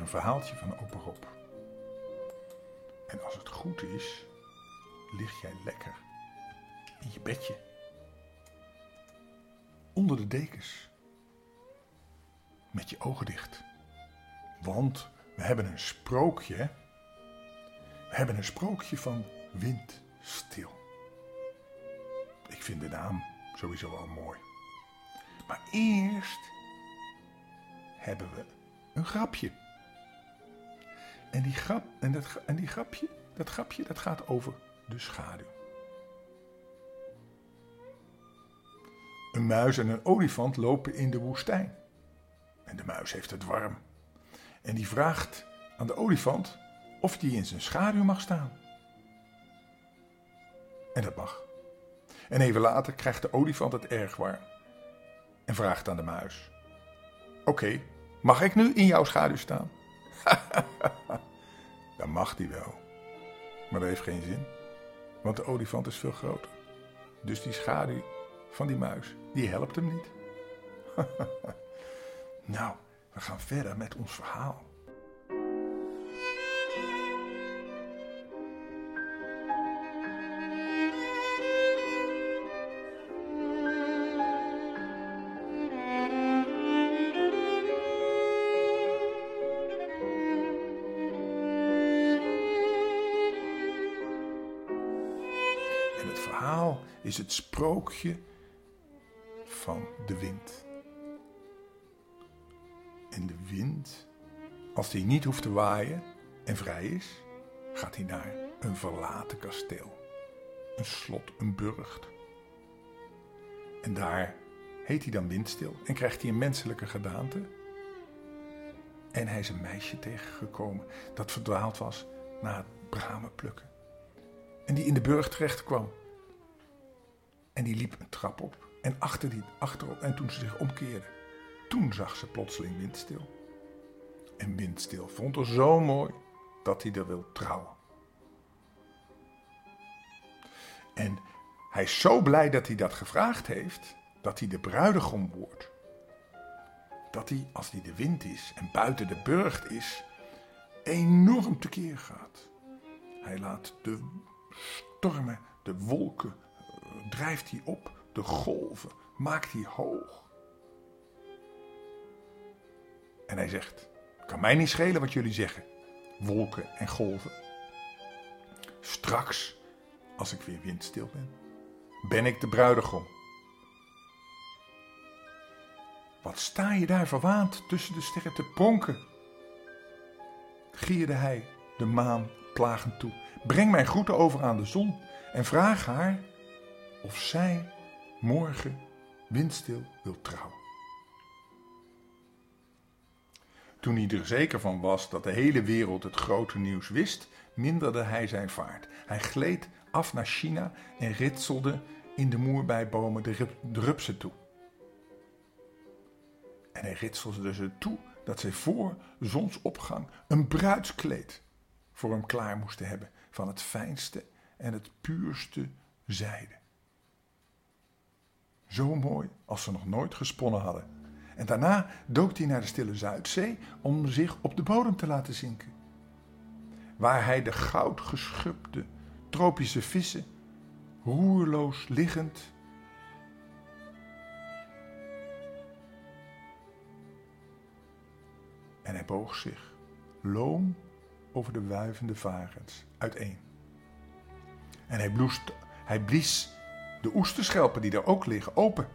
een verhaaltje van opa Rob. En als het goed is, lig jij lekker in je bedje. Onder de dekens. Met je ogen dicht. Want we hebben een sprookje. We hebben een sprookje van windstil. Ik vind de naam sowieso wel mooi. Maar eerst hebben we een grapje. En die, grap, en, dat, en die grapje, dat grapje, dat gaat over de schaduw. Een muis en een olifant lopen in de woestijn. En de muis heeft het warm. En die vraagt aan de olifant of die in zijn schaduw mag staan. En dat mag. En even later krijgt de olifant het erg warm. En vraagt aan de muis: Oké, mag ik nu in jouw schaduw staan? Dan mag die wel. Maar dat heeft geen zin. Want de olifant is veel groter. Dus die schaduw van die muis, die helpt hem niet. nou, we gaan verder met ons verhaal. Verhaal is het sprookje van de wind. En de wind, als die niet hoeft te waaien en vrij is, gaat hij naar een verlaten kasteel. Een slot, een burcht. En daar heet hij dan windstil en krijgt hij een menselijke gedaante. En hij is een meisje tegengekomen dat verdwaald was na het bramen plukken. En die in de burcht terecht kwam. En die liep een trap op en achter die, achterop. En toen ze zich omkeerde, toen zag ze plotseling windstil. En windstil vond er zo mooi dat hij er wil trouwen. En hij is zo blij dat hij dat gevraagd heeft, dat hij de bruidegom wordt. Dat hij, als hij de wind is en buiten de burcht is, enorm tekeer gaat. Hij laat de stormen, de wolken, drijft hij op, de golven maakt hij hoog. En hij zegt: Kan mij niet schelen wat jullie zeggen, wolken en golven. Straks, als ik weer windstil ben, ben ik de bruidegom. Wat sta je daar verwaand tussen de sterren te pronken? Gierde hij de maan plagend toe. Breng mijn groeten over aan de zon en vraag haar of zij morgen windstil wil trouwen. Toen hij er zeker van was dat de hele wereld het grote nieuws wist, minderde hij zijn vaart. Hij gleed af naar China en ritselde in de moerbijbomen de, rup de rupsen toe. En hij ritselde ze toe dat zij voor zonsopgang een bruidskleed voor hem klaar moesten hebben van het fijnste en het puurste zijde. Zo mooi als ze nog nooit gesponnen hadden. En daarna dook hij naar de stille Zuidzee om zich op de bodem te laten zinken. Waar hij de goudgeschubde tropische vissen roerloos liggend en hij boog zich loom over de wuivende varens uiteen. En hij, bloest, hij blies de oesterschelpen die er ook liggen open.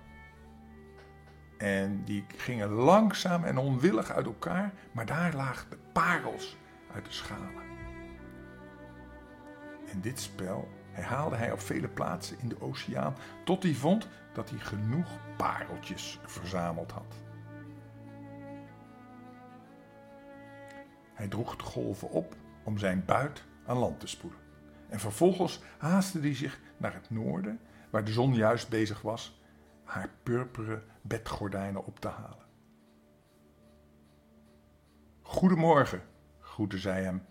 En die gingen langzaam en onwillig uit elkaar, maar daar lagen de parels uit de schalen. En dit spel herhaalde hij op vele plaatsen in de oceaan, tot hij vond dat hij genoeg pareltjes verzameld had. Hij droeg de golven op om zijn buit aan land te spoelen. En vervolgens haastte hij zich naar het noorden, waar de zon juist bezig was haar purperen bedgordijnen op te halen. Goedemorgen, groette zij hem.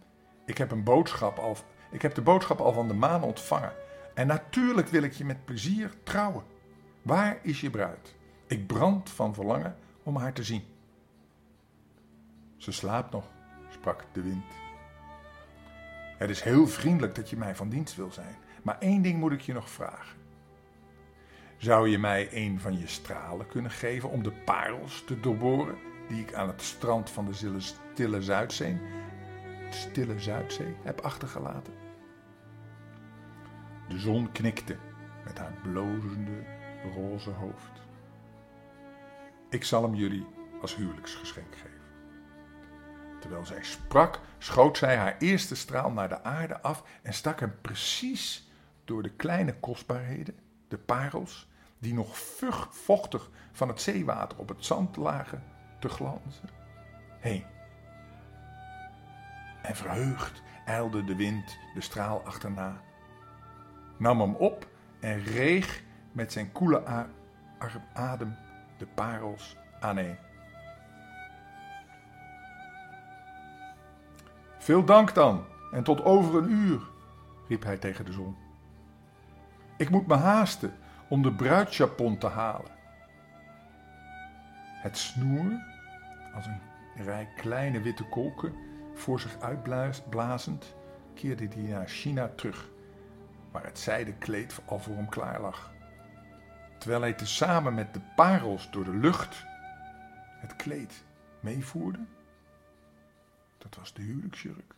Ik heb, een boodschap al, ik heb de boodschap al van de maan ontvangen. En natuurlijk wil ik je met plezier trouwen. Waar is je bruid? Ik brand van verlangen om haar te zien. Ze slaapt nog, sprak de wind. Het is heel vriendelijk dat je mij van dienst wil zijn, maar één ding moet ik je nog vragen. Zou je mij een van je stralen kunnen geven om de parels te doorboren die ik aan het strand van de stille Zuidzee, stille Zuidzee heb achtergelaten? De zon knikte met haar blozende roze hoofd. Ik zal hem jullie als huwelijksgeschenk geven. Terwijl zij sprak, schoot zij haar eerste straal naar de aarde af en stak hem precies door de kleine kostbaarheden, de parels, die nog vochtig van het zeewater op het zand lagen, te glanzen, heen. En verheugd eilde de wind de straal achterna, nam hem op en reeg met zijn koele adem de parels aaneen. Veel dank dan, en tot over een uur, riep hij tegen de zon. Ik moet me haasten om de bruidsjapon te halen. Het snoer, als een rij kleine witte kolken, voor zich uitblazend, keerde hij naar China terug, waar het zijden kleed al voor hem klaar lag. Terwijl hij tezamen met de parels door de lucht het kleed meevoerde dat was de huwelijksjurk.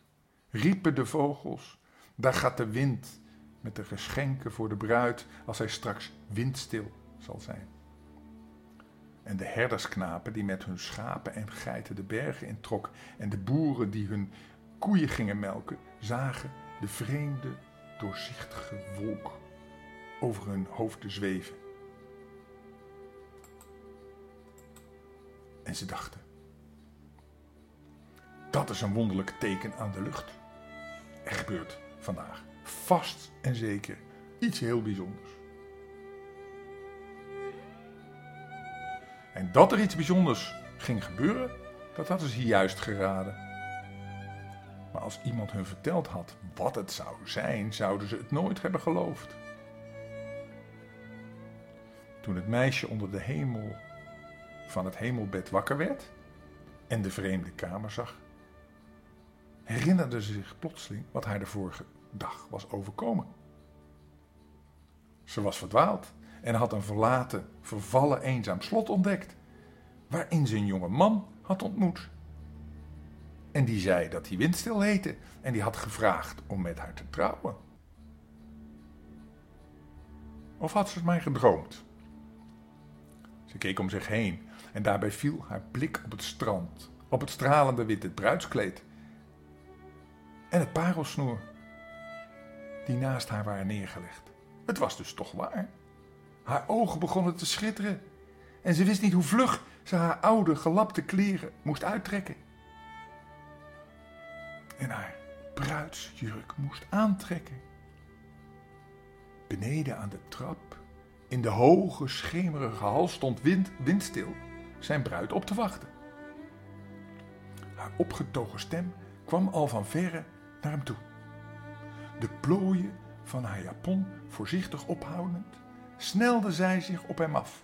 Riepen de vogels, daar gaat de wind met de geschenken voor de bruid als hij straks windstil zal zijn. En de herdersknapen die met hun schapen en geiten de bergen introk en de boeren die hun koeien gingen melken, zagen de vreemde, doorzichtige wolk over hun hoofden zweven. En ze dachten, dat is een wonderlijk teken aan de lucht. Er gebeurt vandaag vast en zeker iets heel bijzonders. En dat er iets bijzonders ging gebeuren, dat hadden ze juist geraden. Maar als iemand hun verteld had wat het zou zijn, zouden ze het nooit hebben geloofd. Toen het meisje onder de hemel van het hemelbed wakker werd en de vreemde kamer zag, herinnerde ze zich plotseling wat haar de vorige dag was overkomen. Ze was verdwaald en had een verlaten, vervallen, eenzaam slot ontdekt, waarin ze een jonge man had ontmoet. En die zei dat hij Windstil heette en die had gevraagd om met haar te trouwen. Of had ze het mij gedroomd? Ze keek om zich heen en daarbij viel haar blik op het strand, op het stralende witte bruidskleed en het parelsnoer die naast haar waren neergelegd. Het was dus toch waar. Haar ogen begonnen te schitteren en ze wist niet hoe vlug ze haar oude gelapte kleren moest uittrekken. En haar bruidsjurk moest aantrekken. Beneden aan de trap, in de hoge schemerige hal, stond wind, windstil zijn bruid op te wachten. Haar opgetogen stem kwam al van verre naar hem toe. De plooien van haar japon voorzichtig ophoudend, snelde zij zich op hem af.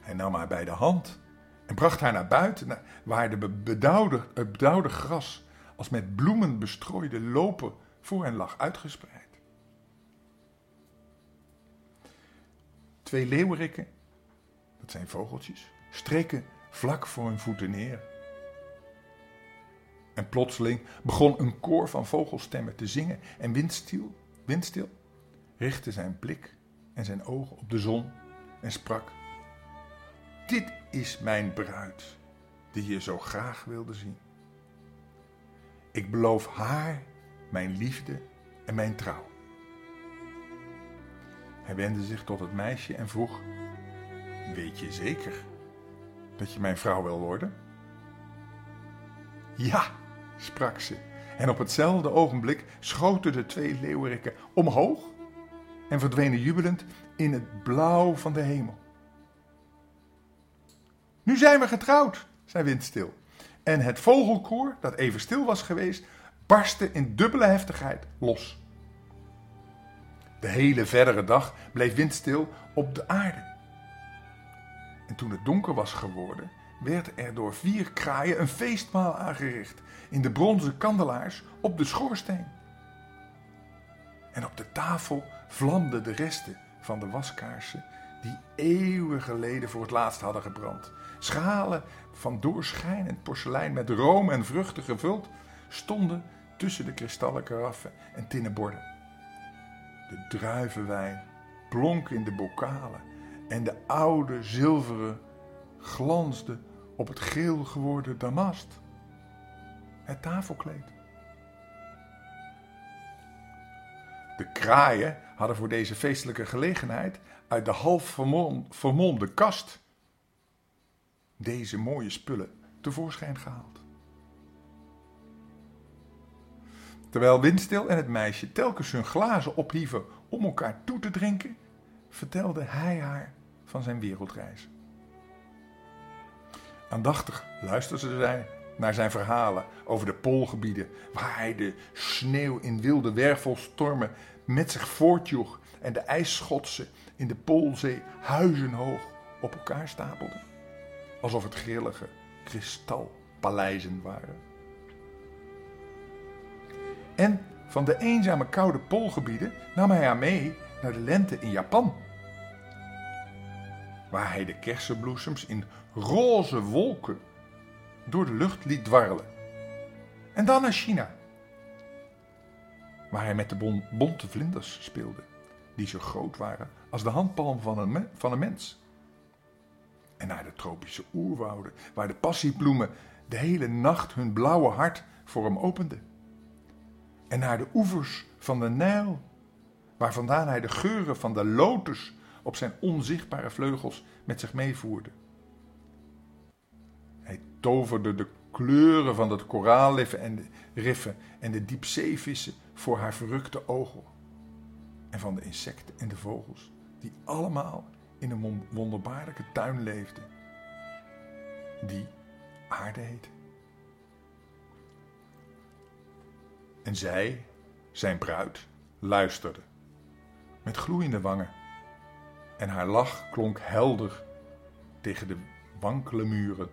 Hij nam haar bij de hand en bracht haar naar buiten, waar de bedauwde, gras als met bloemen bestrooide lopen voor hen lag uitgespreid. Twee leeuwerikken, dat zijn vogeltjes, streken vlak voor hun voeten neer en plotseling begon een koor van vogelstemmen te zingen en windstil, windstil richtte zijn blik en zijn ogen op de zon en sprak: Dit is mijn bruid, die je zo graag wilde zien. Ik beloof haar mijn liefde en mijn trouw. Hij wendde zich tot het meisje en vroeg: Weet je zeker dat je mijn vrouw wil worden? Ja, sprak ze. En op hetzelfde ogenblik schoten de twee leeuwerikken omhoog en verdwenen jubelend in het blauw van de hemel. Nu zijn we getrouwd, zei Windstil. En het vogelkoor, dat even stil was geweest, barstte in dubbele heftigheid los. De hele verdere dag bleef Windstil op de aarde. En toen het donker was geworden, werd er door vier kraaien een feestmaal aangericht in de bronzen kandelaars op de schoorsteen. En op de tafel vlamden de resten van de waskaarsen die eeuwen geleden voor het laatst hadden gebrand. Schalen van doorschijnend porselein met room en vruchten gevuld stonden tussen de kristallen karaffen en tinnen borden. De druivenwijn blonk in de bokalen en de oude zilveren glansde op het geel geworden damast. Het tafelkleed. De kraaien hadden voor deze feestelijke gelegenheid uit de half vermolmde kast deze mooie spullen tevoorschijn gehaald. Terwijl Windstil en het meisje telkens hun glazen ophieven om elkaar toe te drinken, vertelde hij haar van zijn wereldreis. Aandachtig luisterde zij naar zijn verhalen over de poolgebieden, waar hij de sneeuw in wilde wervelstormen met zich voortjoeg en de ijsschotsen in de Poolzee huizenhoog op elkaar stapelde. Alsof het grillige kristalpaleizen waren. En van de eenzame koude poolgebieden nam hij haar mee naar de lente in Japan. Waar hij de kersenbloesems in roze wolken door de lucht liet dwarrelen. En dan naar China, waar hij met de bonte vlinders speelde, die zo groot waren als de handpalm van een, van een mens. En naar de tropische oerwouden, waar de passiebloemen de hele nacht hun blauwe hart voor hem openden. En naar de oevers van de Nijl, waar vandaan hij de geuren van de lotus op zijn onzichtbare vleugels met zich meevoerde. Hij toverde de kleuren van het koraalriffen en de riffen en de diepzeevissen voor haar verrukte ogen. En van de insecten en de vogels, die allemaal in een wonderbaarlijke tuin leefden, die aarde heette. En zij, zijn bruid, luisterde, met gloeiende wangen, en haar lach klonk helder tegen de wankele muren.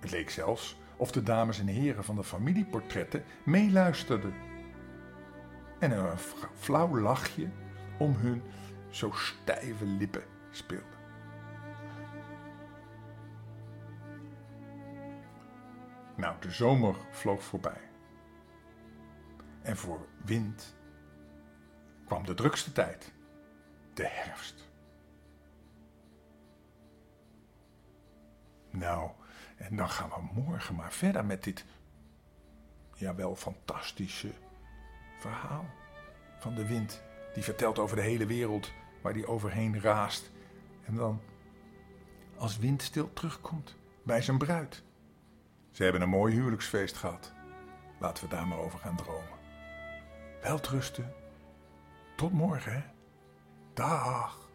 Het leek zelfs of de dames en heren van de familieportretten meeluisterden. En een flauw lachje om hun zo stijve lippen speelde. Nou, de zomer vloog voorbij. En voor wind kwam de drukste tijd, de herfst. Nou, en dan gaan we morgen maar verder met dit, jawel, fantastische verhaal van de wind. Die vertelt over de hele wereld waar die overheen raast. En dan, als wind stil terugkomt bij zijn bruid. Ze hebben een mooi huwelijksfeest gehad. Laten we daar maar over gaan dromen. Welterusten. Tot morgen, hè. Dag.